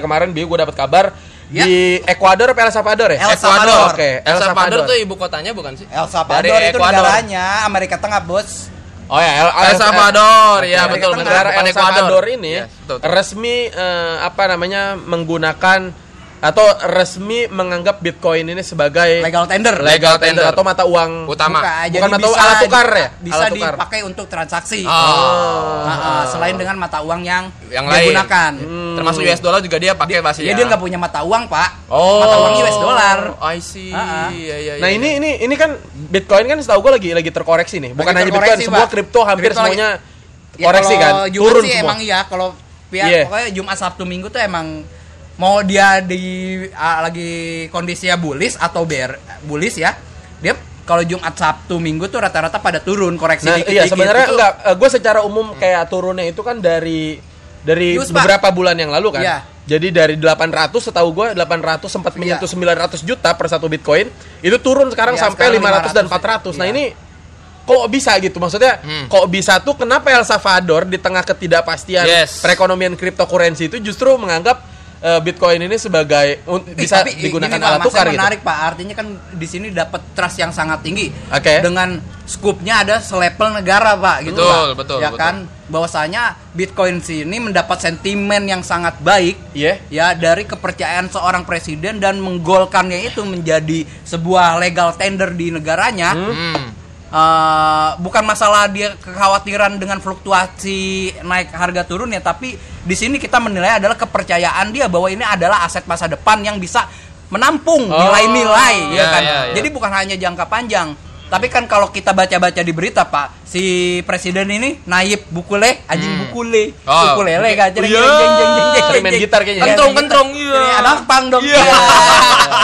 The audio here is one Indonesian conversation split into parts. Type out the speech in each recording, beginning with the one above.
kemarin bi gue dapat kabar Ya. di Ekuador apa El Salvador ya? El Salvador. Oke, El Salvador tuh ibu kotanya bukan sih? El Salvador Dari itu Ekuador. negaranya Amerika Tengah, Bos. Oh ya, El, El Salvador, ya betul negara El. Salvador ini Yes, betul, betul. resmi eh, apa namanya menggunakan atau resmi menganggap Bitcoin ini sebagai Legal tender. legal tender tender. atau mata uang Utama. Bukan, Bukan mata uang, alat tukar ya? Bisa Alat tukar. dipakai untuk transaksi. Oh. Nah, ah, selain dengan mata uang yang, Yang lain. gunakan. Termasuk US dollar juga dia pakai pasti Ya ya. dia nggak punya mata uang, Pak. Oh. Mata uang US dollar. I see. Ah, ah. Iya, iya, Nah iya. ini ini ini kan Bitcoin kan setahu gue lagi lagi terkoreksi nih. Bukan hanya Lagi Bitcoin, terkoreksi, semua Pak. kripto hampir Kripto lagi- semuanya Ya, koreksi kan, kalau Jumat turun sih semua. emang iya kalau pihak Iya. pokoknya Jumat Sabtu Minggu tuh emang mau dia di ah, lagi kondisinya bullish atau bear bullish ya. Dia kalau Jumat Sabtu Minggu tuh rata-rata pada turun koreksi Nah dikit-dikit iya sebenarnya itu- enggak. gue secara umum kayak turunnya itu kan dari dari Yus, Pak. beberapa bulan yang lalu kan. Iya. Jadi dari 800 setahu gue 800 sempat Iya. menyentuh 900 juta per satu Bitcoin. Itu turun sekarang Iya, sampai sekarang 500 dan 500. 400. Nah Iya. ini kok bisa gitu? Maksudnya Hmm. kok bisa tuh kenapa El Salvador di tengah ketidakpastian Yes. perekonomian cryptocurrency itu justru menganggap eh, Bitcoin ini sebagai un- Ih, bisa tapi digunakan Pak, alat tukar yang gitu. menarik Pak, artinya kan di sini dapat trust yang sangat tinggi. Oke. Dengan skupnya ada selevel negara Pak, gitu Betul, Pak. betul, Ya betul. kan, bahwasanya Bitcoin sini mendapat sentimen yang sangat baik. Iya. Ya dari kepercayaan seorang presiden dan menggolkannya itu menjadi sebuah legal tender di negaranya. Hmm. Eh, bukan masalah dia kekhawatiran dengan fluktuasi naik harga turun ya, tapi di sini kita menilai adalah kepercayaan dia bahwa ini adalah aset masa depan yang bisa menampung Oh, nilai-nilai ya iya, kan. iya, iya. Jadi bukan hanya jangka panjang. Tapi kan kalau kita baca-baca di berita Pak, si presiden ini naib bukule, anjing Hmm. bukule, Oh, ukulele buku- kan. Jeng, Iya. jeng, jeng, jeng, jeng, Sering main jeng. gitar kayaknya. Kentrong, Iya, kentrong, iya. Anak pang dong. Iya.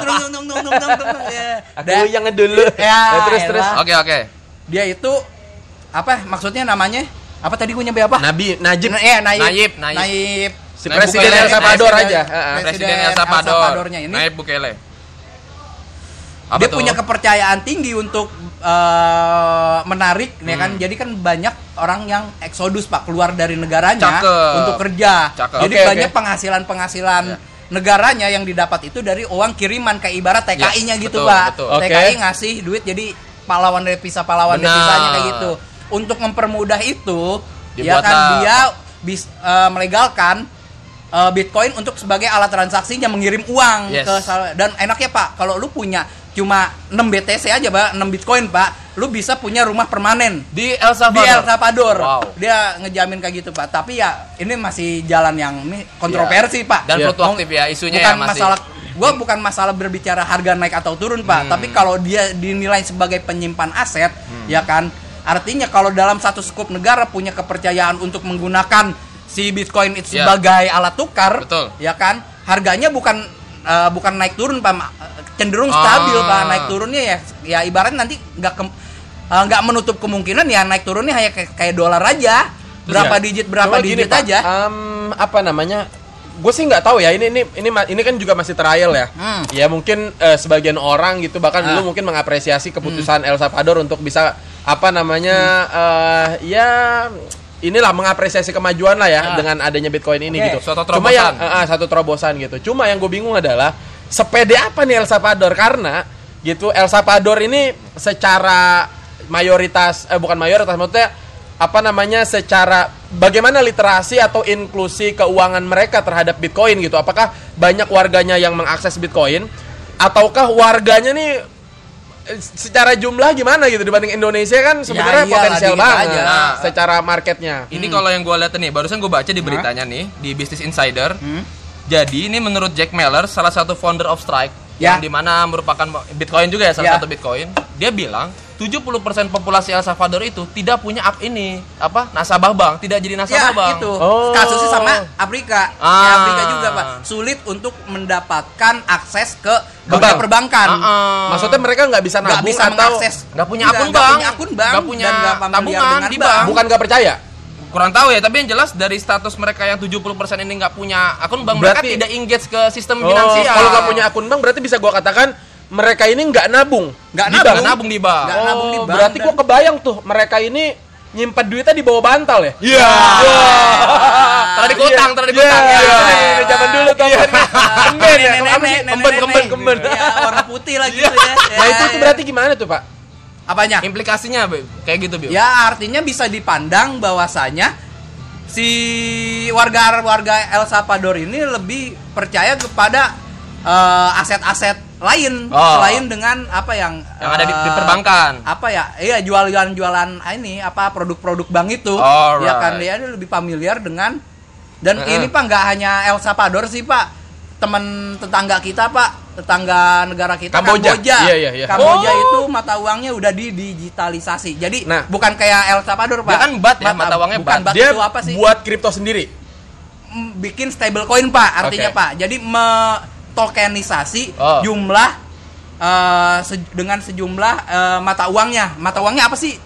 Dung, dung, dung, ya. Aku yang ngedulu. Ya, Ya, terus terus. Oke, oke. dia itu apa maksudnya namanya apa tadi gue nyampe apa Nabi Najib Nah, ya naib Naib, naib. naib si Naib presiden Bukele, El Salvador Presiden- aja. Presiden El El Salvador. Salvadornya ini. Naib Bukele. Apa dia tuh? punya kepercayaan tinggi untuk eh, menarik ya Hmm. kan jadi kan banyak orang yang eksodus pak keluar dari negaranya Cakep. untuk kerja Cakep. jadi Oke, banyak oke. penghasilan penghasilan Ya. negaranya yang didapat itu dari uang kiriman kayak ibarat TKI-nya Ya, gitu betul, pak betul. TKI ngasih duit jadi pahlawan devisa pahlawan Benar. devisanya kayak gitu untuk mempermudah itu ya Dibuatlah- kan dia bis, eh, melegalkan eh, Bitcoin untuk sebagai alat transaksinya mengirim uang Yes. ke sal- dan enaknya Pak kalau lu punya cuma 6 BTC aja Pak 6 Bitcoin Pak lu bisa punya rumah permanen di El di Salvador. El Salvador Wow. dia ngejamin kayak gitu Pak tapi ya ini masih jalan yang ini kontroversi Pak Dan Iya. fluktuatif ya isunya bukan ya masih. masalah gua bukan masalah berbicara harga naik atau turun Pak Hmm. tapi kalau dia dinilai sebagai penyimpan aset Hmm. ya kan artinya kalau dalam satu skup negara punya kepercayaan untuk menggunakan si Bitcoin itu Ya. sebagai alat tukar Betul. ya kan harganya bukan eh, bukan naik turun Pak cenderung Ah. stabil Pak naik turunnya ya ya ibarat nanti nggak eh, nggak menutup kemungkinan ya naik turunnya hanya kayak, kayak dolar aja berapa Iya. digit berapa Cuma gini, digit Pak, aja em, apa namanya? Gue sih nggak tahu ya. Ini ini ini ini kan juga masih trial ya. Hmm. Ya mungkin eh, sebagian orang gitu bahkan Ah. dulu mungkin mengapresiasi keputusan El Salvador untuk bisa apa namanya eh, ya inilah mengapresiasi kemajuan lah ya Ah. dengan adanya Bitcoin ini Oke. gitu. Suatu Cuma yang eh, eh, satu terobosan gitu. Cuma yang gue bingung adalah sepede apa nih El Salvador karena gitu El Salvador ini secara mayoritas eh bukan mayoritas maksudnya apa namanya secara bagaimana literasi atau inklusi keuangan mereka terhadap Bitcoin gitu. Apakah banyak warganya yang mengakses Bitcoin ataukah warganya nih secara jumlah gimana gitu dibanding Indonesia kan sebenarnya iyalah, potensial banget aja. Nah, secara marketnya. Ini kalau yang gue lihat nih, barusan gue baca di beritanya nih di Business Insider. Jadi ini menurut Jack Mallers, salah satu founder of Strike, Ya. yang di mana merupakan Bitcoin juga ya salah Ya. satu Bitcoin. Dia bilang 70% populasi El Salvador itu tidak punya up ini apa nasabah bank, tidak jadi nasabah Ya bank. itu Oh. kasusnya sama Afrika. Ah. Ya, Afrika juga pak sulit untuk mendapatkan akses ke Ke bank bank. perbankan. Ah, ah. Maksudnya mereka nggak bisa Nggak nabung bisa atau mengakses, nggak punya Nggak- akun nggak bank, punya akun bank, nggak punya dan nggak tabungan dengan di bank. bank. bukan nggak percaya? Kurang tahu ya, tapi yang jelas dari status mereka yang 70% ini nggak punya akun bank, mereka Berarti- tidak engage ke sistem Oh, finansial. kalau nggak punya akun bank berarti bisa gua katakan mereka ini nggak nabung Nggak di nabung. nabung di bank. Nggak Oh, nabung di bank berarti dan- gua kebayang tuh mereka ini nyimpan duitnya di bawah bantal ya? Iya. Tadi dikutang, tadi Iya, dikutang. iya, Iya. iya, iya, zaman dulu tuh kan. Kemben ya? Kemben, kemben, kemben. Iya, warna putih lagi gitu ya. Nah itu tuh berarti gimana tuh pak? apanya? Implikasinya kayak gitu, Bil. Ya artinya bisa dipandang bahwasanya si warga-warga El Salvador ini lebih percaya kepada eh, aset-aset lain Oh. selain dengan apa yang Yang ada di- di eh, perbankan. Apa ya? Iya jualan-jualan ini apa produk-produk bank itu. Alright. Ya kan dia lebih familiar dengan dan Heeh. ini Pak nggak hanya El Salvador sih Pak. Teman tetangga kita Pak, tetangga negara kita Kamboja. Kamboja. Iya, iya, iya. Kamboja Oh. itu mata uangnya udah didigitalisasi. Jadi Nah. bukan kayak El Salvador, Pak. Dia kan bat ya, mata uangnya bukan bat. bat. Dia itu apa sih? buat kripto sendiri. Mm, bikin stable coin, Pak. Artinya, Oke. Pak. Jadi tokenisasi Oh. jumlah eh, se- dengan sejumlah eh, mata uangnya. Mata uangnya apa sih?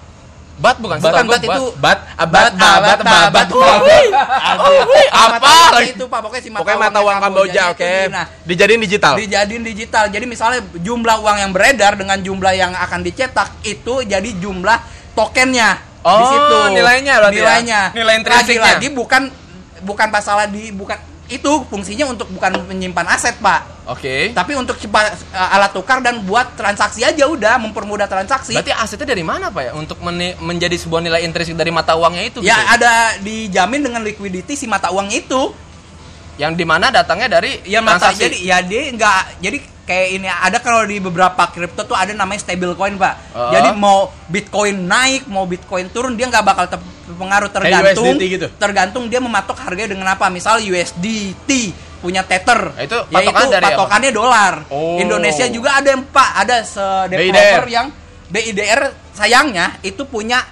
Bat bukan, Bukan setahu bat gua itu. Bat, abat, Bat, abat, abat. Apa? Itu, Pak. Pokoknya si mata, Pokoknya mata uang Kamboja, oke. di- Nah, Dijadiin digital. dijadiin digital. Jadi misalnya jumlah uang yang beredar dengan jumlah yang akan dicetak itu jadi jumlah tokennya di Oh, situ. nilainya berarti ya? Nilainya. Nilai intrinsiknya. Lagi-lagi bukan bukan masalah di bukan itu fungsinya untuk bukan menyimpan aset, Pak. Oke. Tapi untuk cepat uh, alat tukar dan buat transaksi aja udah mempermudah transaksi. Berarti asetnya dari mana, Pak ya? Untuk meni- menjadi sebuah nilai intrinsik dari mata uangnya itu ya gitu? ada dijamin dengan liquidity si mata uang itu. Yang di mana datangnya dari Ya mata transaksi. jadi ya dia nggak jadi kayak ini ada kalau di beberapa kripto tuh ada namanya stable coin pak. Oh. Jadi mau bitcoin naik mau bitcoin turun dia nggak bakal terpengaruh tergantung USDT gitu? tergantung dia mematok harganya dengan apa. Misal USDT punya tether, Nah, itu yaitu patokannya dari apa? patokannya dolar. Oh. Indonesia juga ada yang pak ada se developer BIDR. yang BIDR sayangnya itu punya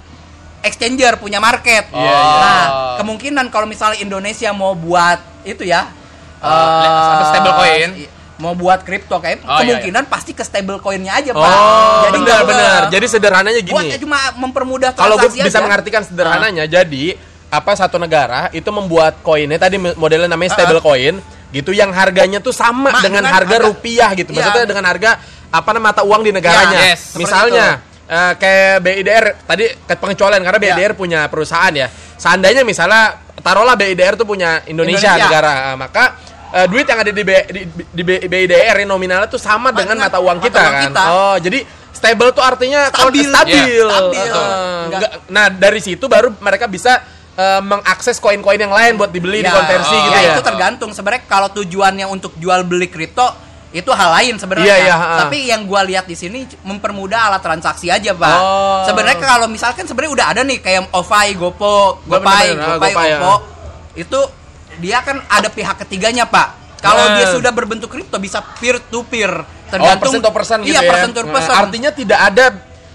exchanger punya market. Iya. Nah kemungkinan kalau misalnya Indonesia mau buat itu ya Eh, apa, stable coin? Mau buat kripto kayak Oh, iya, kemungkinan pasti ke stable coinnya aja pak Oh, jadi benar benar. Jadi sederhananya buatnya gini. cuma mempermudah Kalau gue transaksi bisa aja. mengartikan sederhananya, jadi apa satu negara itu membuat koinnya tadi modelnya namanya stable coin gitu yang harganya tuh sama Ma, dengan dengan harga rupiah gitu. Iya. Maksudnya dengan harga apa namanya mata uang di negaranya. Ya, yes, Misalnya eh, kayak BIDR tadi ke pengecualian karena Iya. BIDR punya perusahaan ya. Seandainya misalnya taruhlah BIDR tuh punya Indonesia, Indonesia. negara, Ah, maka eh, duit yang ada di, B- di, di B- BIDR nominalnya tuh sama Sama dengan dengan mata uang mata kita uang kan. kita. Oh, jadi stable tuh artinya kalau Stabil. stabil. Iya, stabil. Eh, Nggak- nggak- nah, dari situ baru mereka bisa eh, mengakses koin-koin yang lain buat dibeli, Ya, dikonversi oh, gitu ya, ya. itu tergantung sebenarnya kalau tujuannya untuk jual beli kripto itu hal lain sebenarnya Iya, iya, ha. tapi yang gua lihat di sini mempermudah alat transaksi aja pak Oh. sebenarnya kalau misalkan sebenarnya udah ada nih kayak OVI, GoPo, GoPay, GoPay, GoPay, itu dia kan ada pihak ketiganya pak kalau Eh. dia sudah berbentuk kripto bisa peer to peer oh, persen to persen gitu iya ya. persen to Nah, Artinya tidak ada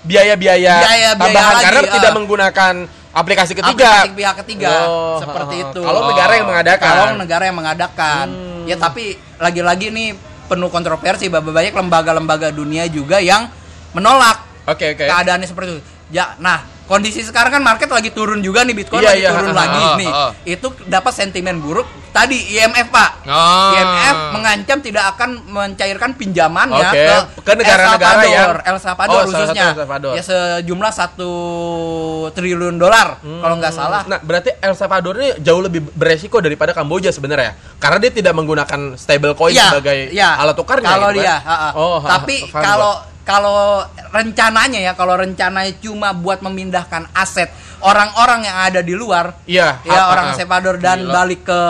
biaya-biaya tambahan lagi, karena ah. tidak menggunakan aplikasi ketiga. Aplikasi pihak ketiga Oh, seperti ha, ha. itu. Kalau negara yang mengadakan. Kalau negara yang mengadakan. Hmm. Ya tapi lagi-lagi nih penuh kontroversi banyak lembaga-lembaga dunia juga yang menolak Oke, oke. keadaannya seperti itu. Ya, nah kondisi sekarang kan market lagi turun juga nih Bitcoin Iya, lagi iya, turun lagi ha, nih. ha. Itu dapat sentimen buruk. Tadi IMF Pak. Oh. IMF mengancam tidak akan mencairkan pinjamannya Oke, ke, ke negara-negara yang- El Salvador Oh, khususnya. El Salvador. Ya sejumlah satu triliun dolar kalau nggak salah. Nah, berarti El Salvador ini jauh lebih beresiko daripada Kamboja sebenarnya. Karena dia tidak menggunakan stable coin Iya, sebagai iya. alat tukarnya. Kalau gitu kan. dia, ha, ha. Oh, ha, tapi kalau. Kalau rencananya ya, kalau rencananya cuma buat memindahkan aset orang-orang yang ada di luar, Iya, ya ha, orang ha. Salvador dan Gila. balik ke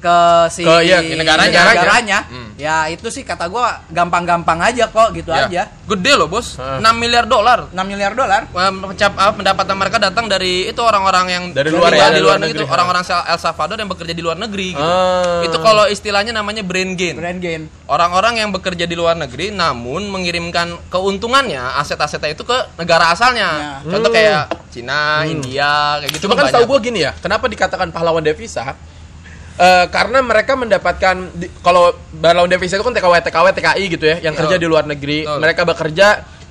ke si Ke, iya, ke negaranya. negaranya, Hmm. ya itu sih kata gua gampang-gampang aja kok gitu Ya. aja. Gede loh, Bos. Heeh. 6 miliar dolar. 6 miliar dolar. Pencap- apa, pendapatan mereka datang dari itu orang-orang yang Dari luar ya, di dari luar luar negeri, negeri. orang-orang El Salvador yang bekerja di luar negeri gitu. Ah. Itu kalau istilahnya namanya brain gain. Brand gain. Orang-orang yang bekerja di luar negeri namun mengirimkan keuntungannya aset-asetnya itu ke negara asalnya. Ya. Contoh Hmm. kayak Cina, India, kayak gitu Cuma kan tahu gue gini ya, kenapa dikatakan pahlawan devisa? Eh, karena mereka mendapatkan di- kalau pahlawan devisa itu kan TKW, TKW, TKI gitu ya, yang Iya. kerja di luar negeri. Betul. Mereka bekerja,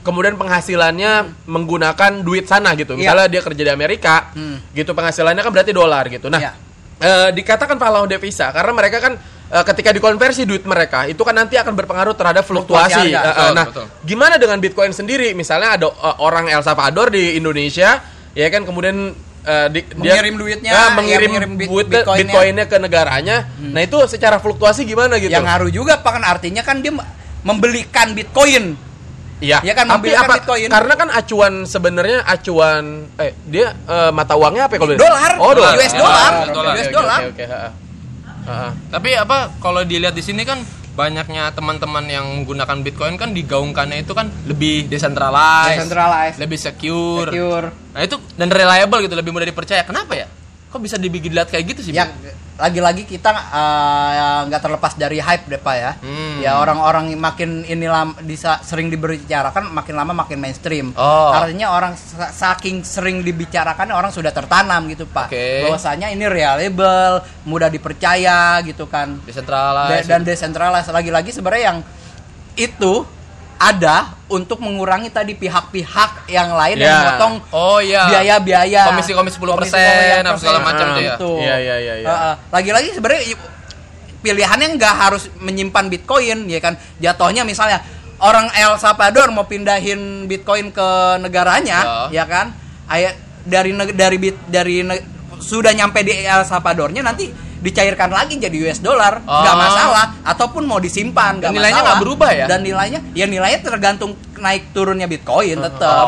kemudian penghasilannya menggunakan duit sana gitu. Iya. Misalnya dia kerja di Amerika, Hmm. gitu penghasilannya kan berarti dolar gitu. Nah, eh, dikatakan pahlawan devisa karena mereka kan eh, ketika dikonversi duit mereka itu kan nanti akan berpengaruh terhadap fluktuasi. Harga. Betul, nah, betul. gimana dengan Bitcoin sendiri? Misalnya ada orang El Salvador di Indonesia ya kan kemudian eh, di- Mengirim duitnya, Nah, ya, mengirim, mengirim bit- duit- bitcoinnya. Hmm. bitcoinnya ke negaranya. Nah, itu secara fluktuasi gimana gitu? Yang ngaruh juga apa kan artinya kan dia membelikan Bitcoin. Iya. Ya kan, Tapi membelikan apa? Bitcoin. Karena kan acuan sebenarnya acuan eh dia eh, mata uangnya apa ya kalau Dolar. Oh, dolar. US Ah, dollar. oke, oke, US oke, dollar. Tapi apa kalau dilihat di sini kan banyaknya teman-teman yang menggunakan Bitcoin kan digaungkannya itu kan lebih decentralized, Decentralized. lebih secure. Secure. Nah, itu dan reliable gitu, lebih mudah dipercaya. Kenapa ya? Kok bisa dibikin dilihat kayak gitu sih? Ya lagi-lagi kita eh, nggak terlepas dari hype deh pak ya. Hmm. Ya orang-orang makin ini lam, disa, sering dibicarakan makin lama makin mainstream. Oh. Artinya orang sa- saking sering dibicarakan orang sudah tertanam gitu pak. Oke. Bahwasanya ini reliable, mudah dipercaya gitu kan. Decentralized. dan decentralized lagi-lagi sebenarnya yang itu ada untuk mengurangi tadi pihak-pihak yang lain yang Ya. memotong Oh iya. biaya-biaya Komisi-komisi 10%, Komisi-komisi apa segala macam Ah, tuh ya. Betul. Iya, iya, iya, iya. Lagi-lagi sebenarnya pilihannya nggak harus menyimpan Bitcoin ya kan jatuhnya misalnya orang El Salvador mau pindahin Bitcoin ke negaranya ya kan ayat dari dari bit dari ne- sudah nyampe di El Salvadornya nanti dicairkan lagi jadi US dollar nggak Oh. masalah ataupun mau disimpan nggak nilainya nggak berubah ya? dan nilainya ya nilainya tergantung naik turunnya Bitcoin Oh. tetap